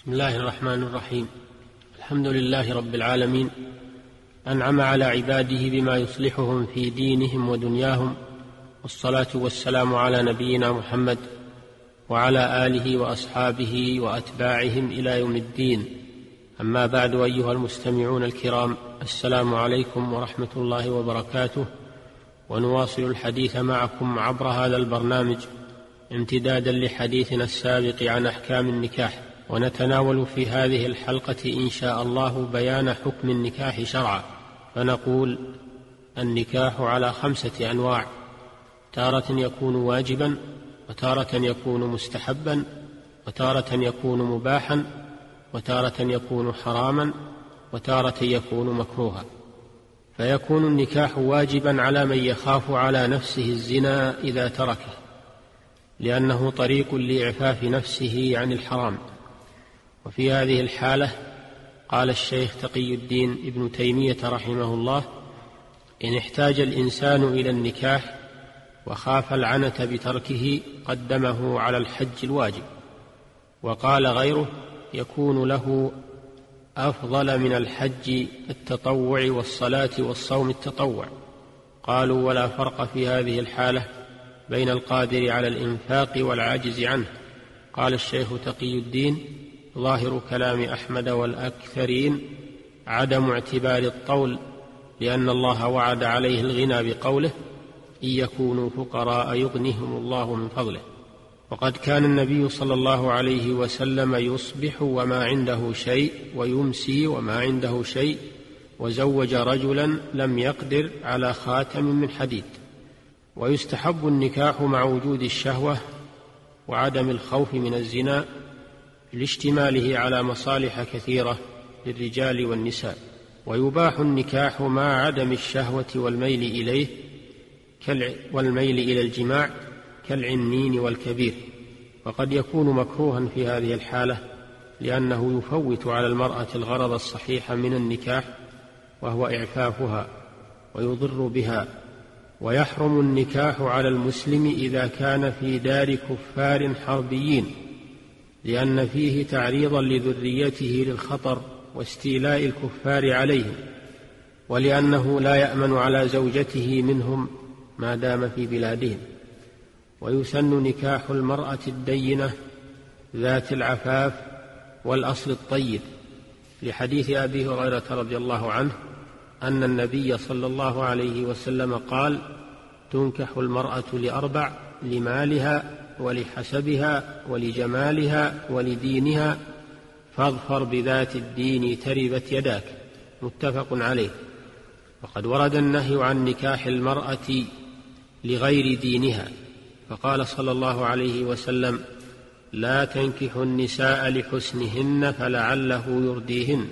بسم الله الرحمن الرحيم. الحمد لله رب العالمين. أنعم على عباده بما يصلحهم في دينهم ودنياهم. والصلاة والسلام على نبينا محمد وعلى آله وأصحابه وأتباعهم إلى يوم الدين. أما بعد أيها المستمعون الكرام السلام عليكم ورحمة الله وبركاته. ونواصل الحديث معكم عبر هذا البرنامج امتدادا لحديثنا السابق عن أحكام النكاح. ونتناول في هذه الحلقة إن شاء الله بيان حكم النكاح شرعا. فنقول النكاح على خمسة أنواع. تارة يكون واجبا وتارة يكون مستحبا وتارة يكون مباحا وتارة يكون حراما وتارة يكون مكروها. فيكون النكاح واجبا على من يخاف على نفسه الزنا إذا تركه لأنه طريق لإعفاف نفسه عن الحرام. وفي هذه الحالة قال الشيخ تقي الدين ابن تيمية رحمه الله إن احتاج الإنسان إلى النكاح وخاف العنة بتركه قدمه على الحج الواجب. وقال غيره يكون له أفضل من الحج التطوع والصلاة والصوم التطوع. قالوا ولا فرق في هذه الحالة بين القادر على الإنفاق والعاجز عنه. قال الشيخ تقي الدين ظاهر كلام أحمد والأكثرين عدم اعتبار الطول لأن الله وعد عليه الغنى بقوله إن يكونوا فقراء يغنهم الله من فضله. وقد كان النبي صلى الله عليه وسلم يصبح وما عنده شيء ويمسي وما عنده شيء وزوج رجلا لم يقدر على خاتم من حديد. ويستحب النكاح مع وجود الشهوة وعدم الخوف من الزنا لاشتماله على مصالح كثيرة للرجال والنساء ويباح النكاح مع عدم الشهوة والميل إليه والميل إلى الجماع كالعنين والكبير. وقد يكون مكروها في هذه الحالة لأنه يفوت على المرأة الغرض الصحيح من النكاح وهو إعفافها ويضر بها. ويحرم النكاح على المسلم إذا كان في دار كفار حربيين. لأن فيه تعريضا لذريته للخطر واستيلاء الكفار عليهم ولأنه لا يأمن على زوجته منهم ما دام في بلادهم. ويسن نكاح المرأة الدينة ذات العفاف والأصل الطيب. لحديث أبي هريرة رضي الله عنه أن النبي صلى الله عليه وسلم قال تنكح المرأة لأربع لمالها ولحسبها ولجمالها ولدينها فاظفر بذات الدين تربت يداك. متفق عليه. وقد ورد النهي عن نكاح المرأة لغير دينها فقال صلى الله عليه وسلم لا تنكح النساء لحسنهن فلعله يرديهن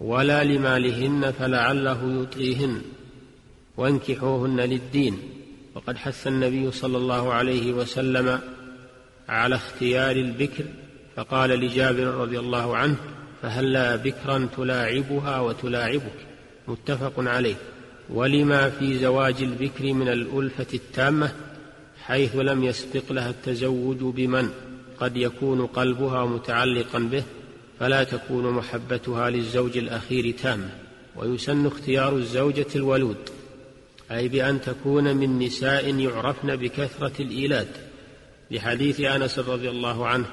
ولا لمالهن فلعله يطغيهن وانكحوهن للدين. وقد حث النبي صلى الله عليه وسلم على اختيار البكر فقال لجابر رضي الله عنه فهلا بكرا تلاعبها وتلاعبك. متفق عليه. ولما في زواج البكر من الألفة التامة حيث لم يسبق لها التزوج بمن قد يكون قلبها متعلقا به فلا تكون محبتها للزوج الأخير تامة ويسن اختيار الزوجة الولود. أي بأن تكون من نساء يعرفن بكثرة الإيلاد. لحديث أنس رضي الله عنه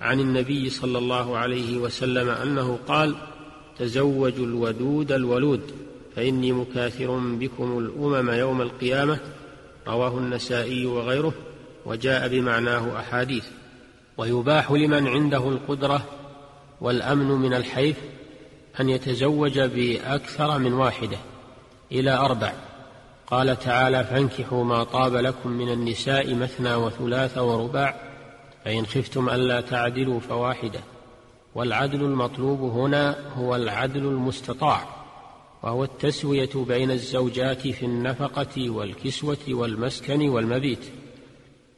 عن النبي صلى الله عليه وسلم أنه قال تزوجوا الودود الولود فإني مكاثر بكم الأمم يوم القيامة رواه النسائي وغيره وجاء بمعناه أحاديث. ويباح لمن عنده القدرة والأمن من الحيف أن يتزوج بأكثر من واحدة إلى أربع. قال تعالى فانكحوا ما طاب لكم من النساء مثنى وثلاث ورباع فإن خفتم ألا تعدلوا فواحدة. والعدل المطلوب هنا هو العدل المستطاع وهو التسوية بين الزوجات في النفقة والكسوة والمسكن والمبيت.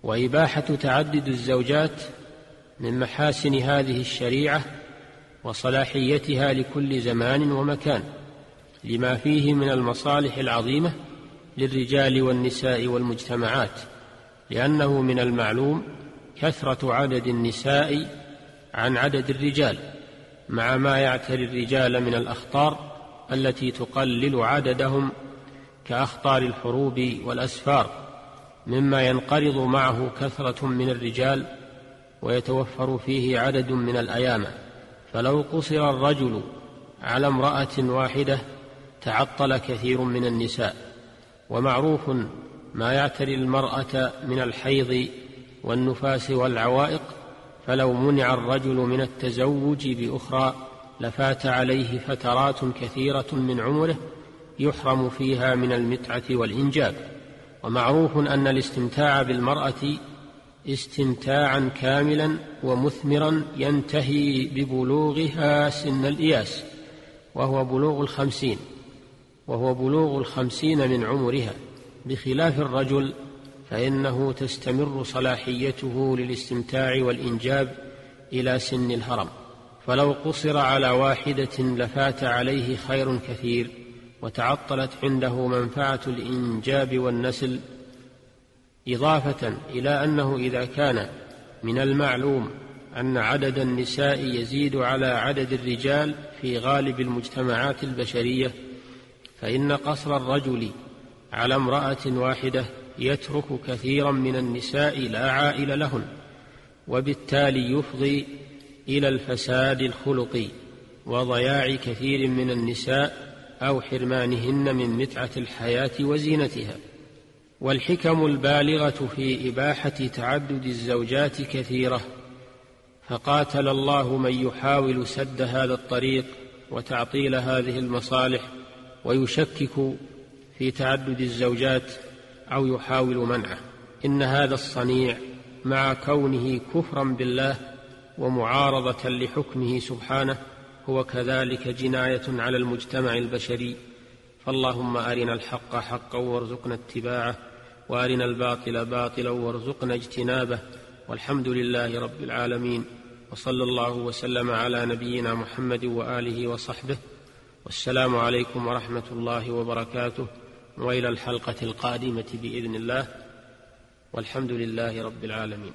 وإباحة تعدد الزوجات من محاسن هذه الشريعة وصلاحيتها لكل زمان ومكان لما فيه من المصالح العظيمة للرجال والنساء والمجتمعات لأنه من المعلوم كثرة عدد النساء عن عدد الرجال مع ما يعتري الرجال من الأخطار التي تقلل عددهم كأخطار الحروب والأسفار مما ينقرض معه كثرة من الرجال ويتوفر فيه عدد من الأيامة. فلو قصر الرجل على امرأة واحدة تعطل كثير من النساء. ومعروف ما يعتري المرأة من الحيض والنفاس والعوائق فلو منع الرجل من التزوج بأخرى لفات عليه فترات كثيرة من عمره يحرم فيها من المتعة والإنجاب. ومعروف أن الاستمتاع بالمرأة استمتاعا كاملا ومثمرا ينتهي ببلوغها سن الإياس وهو بلوغ الخمسين. وهو بلوغ الخمسين من عمرها. بخلاف الرجل فإنه تستمر صلاحيته للاستمتاع والإنجاب إلى سن الهرم. فلو قصر على واحدة لفات عليه خير كثير وتعطلت عنده منفعة الإنجاب والنسل إضافة إلى أنه إذا كان من المعلوم أن عدد النساء يزيد على عدد الرجال في غالب المجتمعات البشرية فإن قصر الرجل على امرأة واحدة يترك كثيرا من النساء لا عائل لهن وبالتالي يفضي إلى الفساد الخلقي وضياع كثير من النساء أو حرمانهن من متعة الحياة وزينتها. والحكم البالغة في إباحة تعدد الزوجات كثيرة فقاتل الله من يحاول سد هذا الطريق وتعطيل هذه المصالح ويشكك في تعدد الزوجات أو يحاول منعه. إن هذا الصنيع مع كونه كفرا بالله ومعارضة لحكمه سبحانه هو كذلك جناية على المجتمع البشري. فاللهم أرنا الحق حقا وارزقنا اتباعه وأرنا الباطل باطلا وارزقنا اجتنابه. والحمد لله رب العالمين وصلى الله وسلم على نبينا محمد وآله وصحبه. والسلام عليكم ورحمة الله وبركاته وإلى الحلقة القادمة بإذن الله والحمد لله رب العالمين.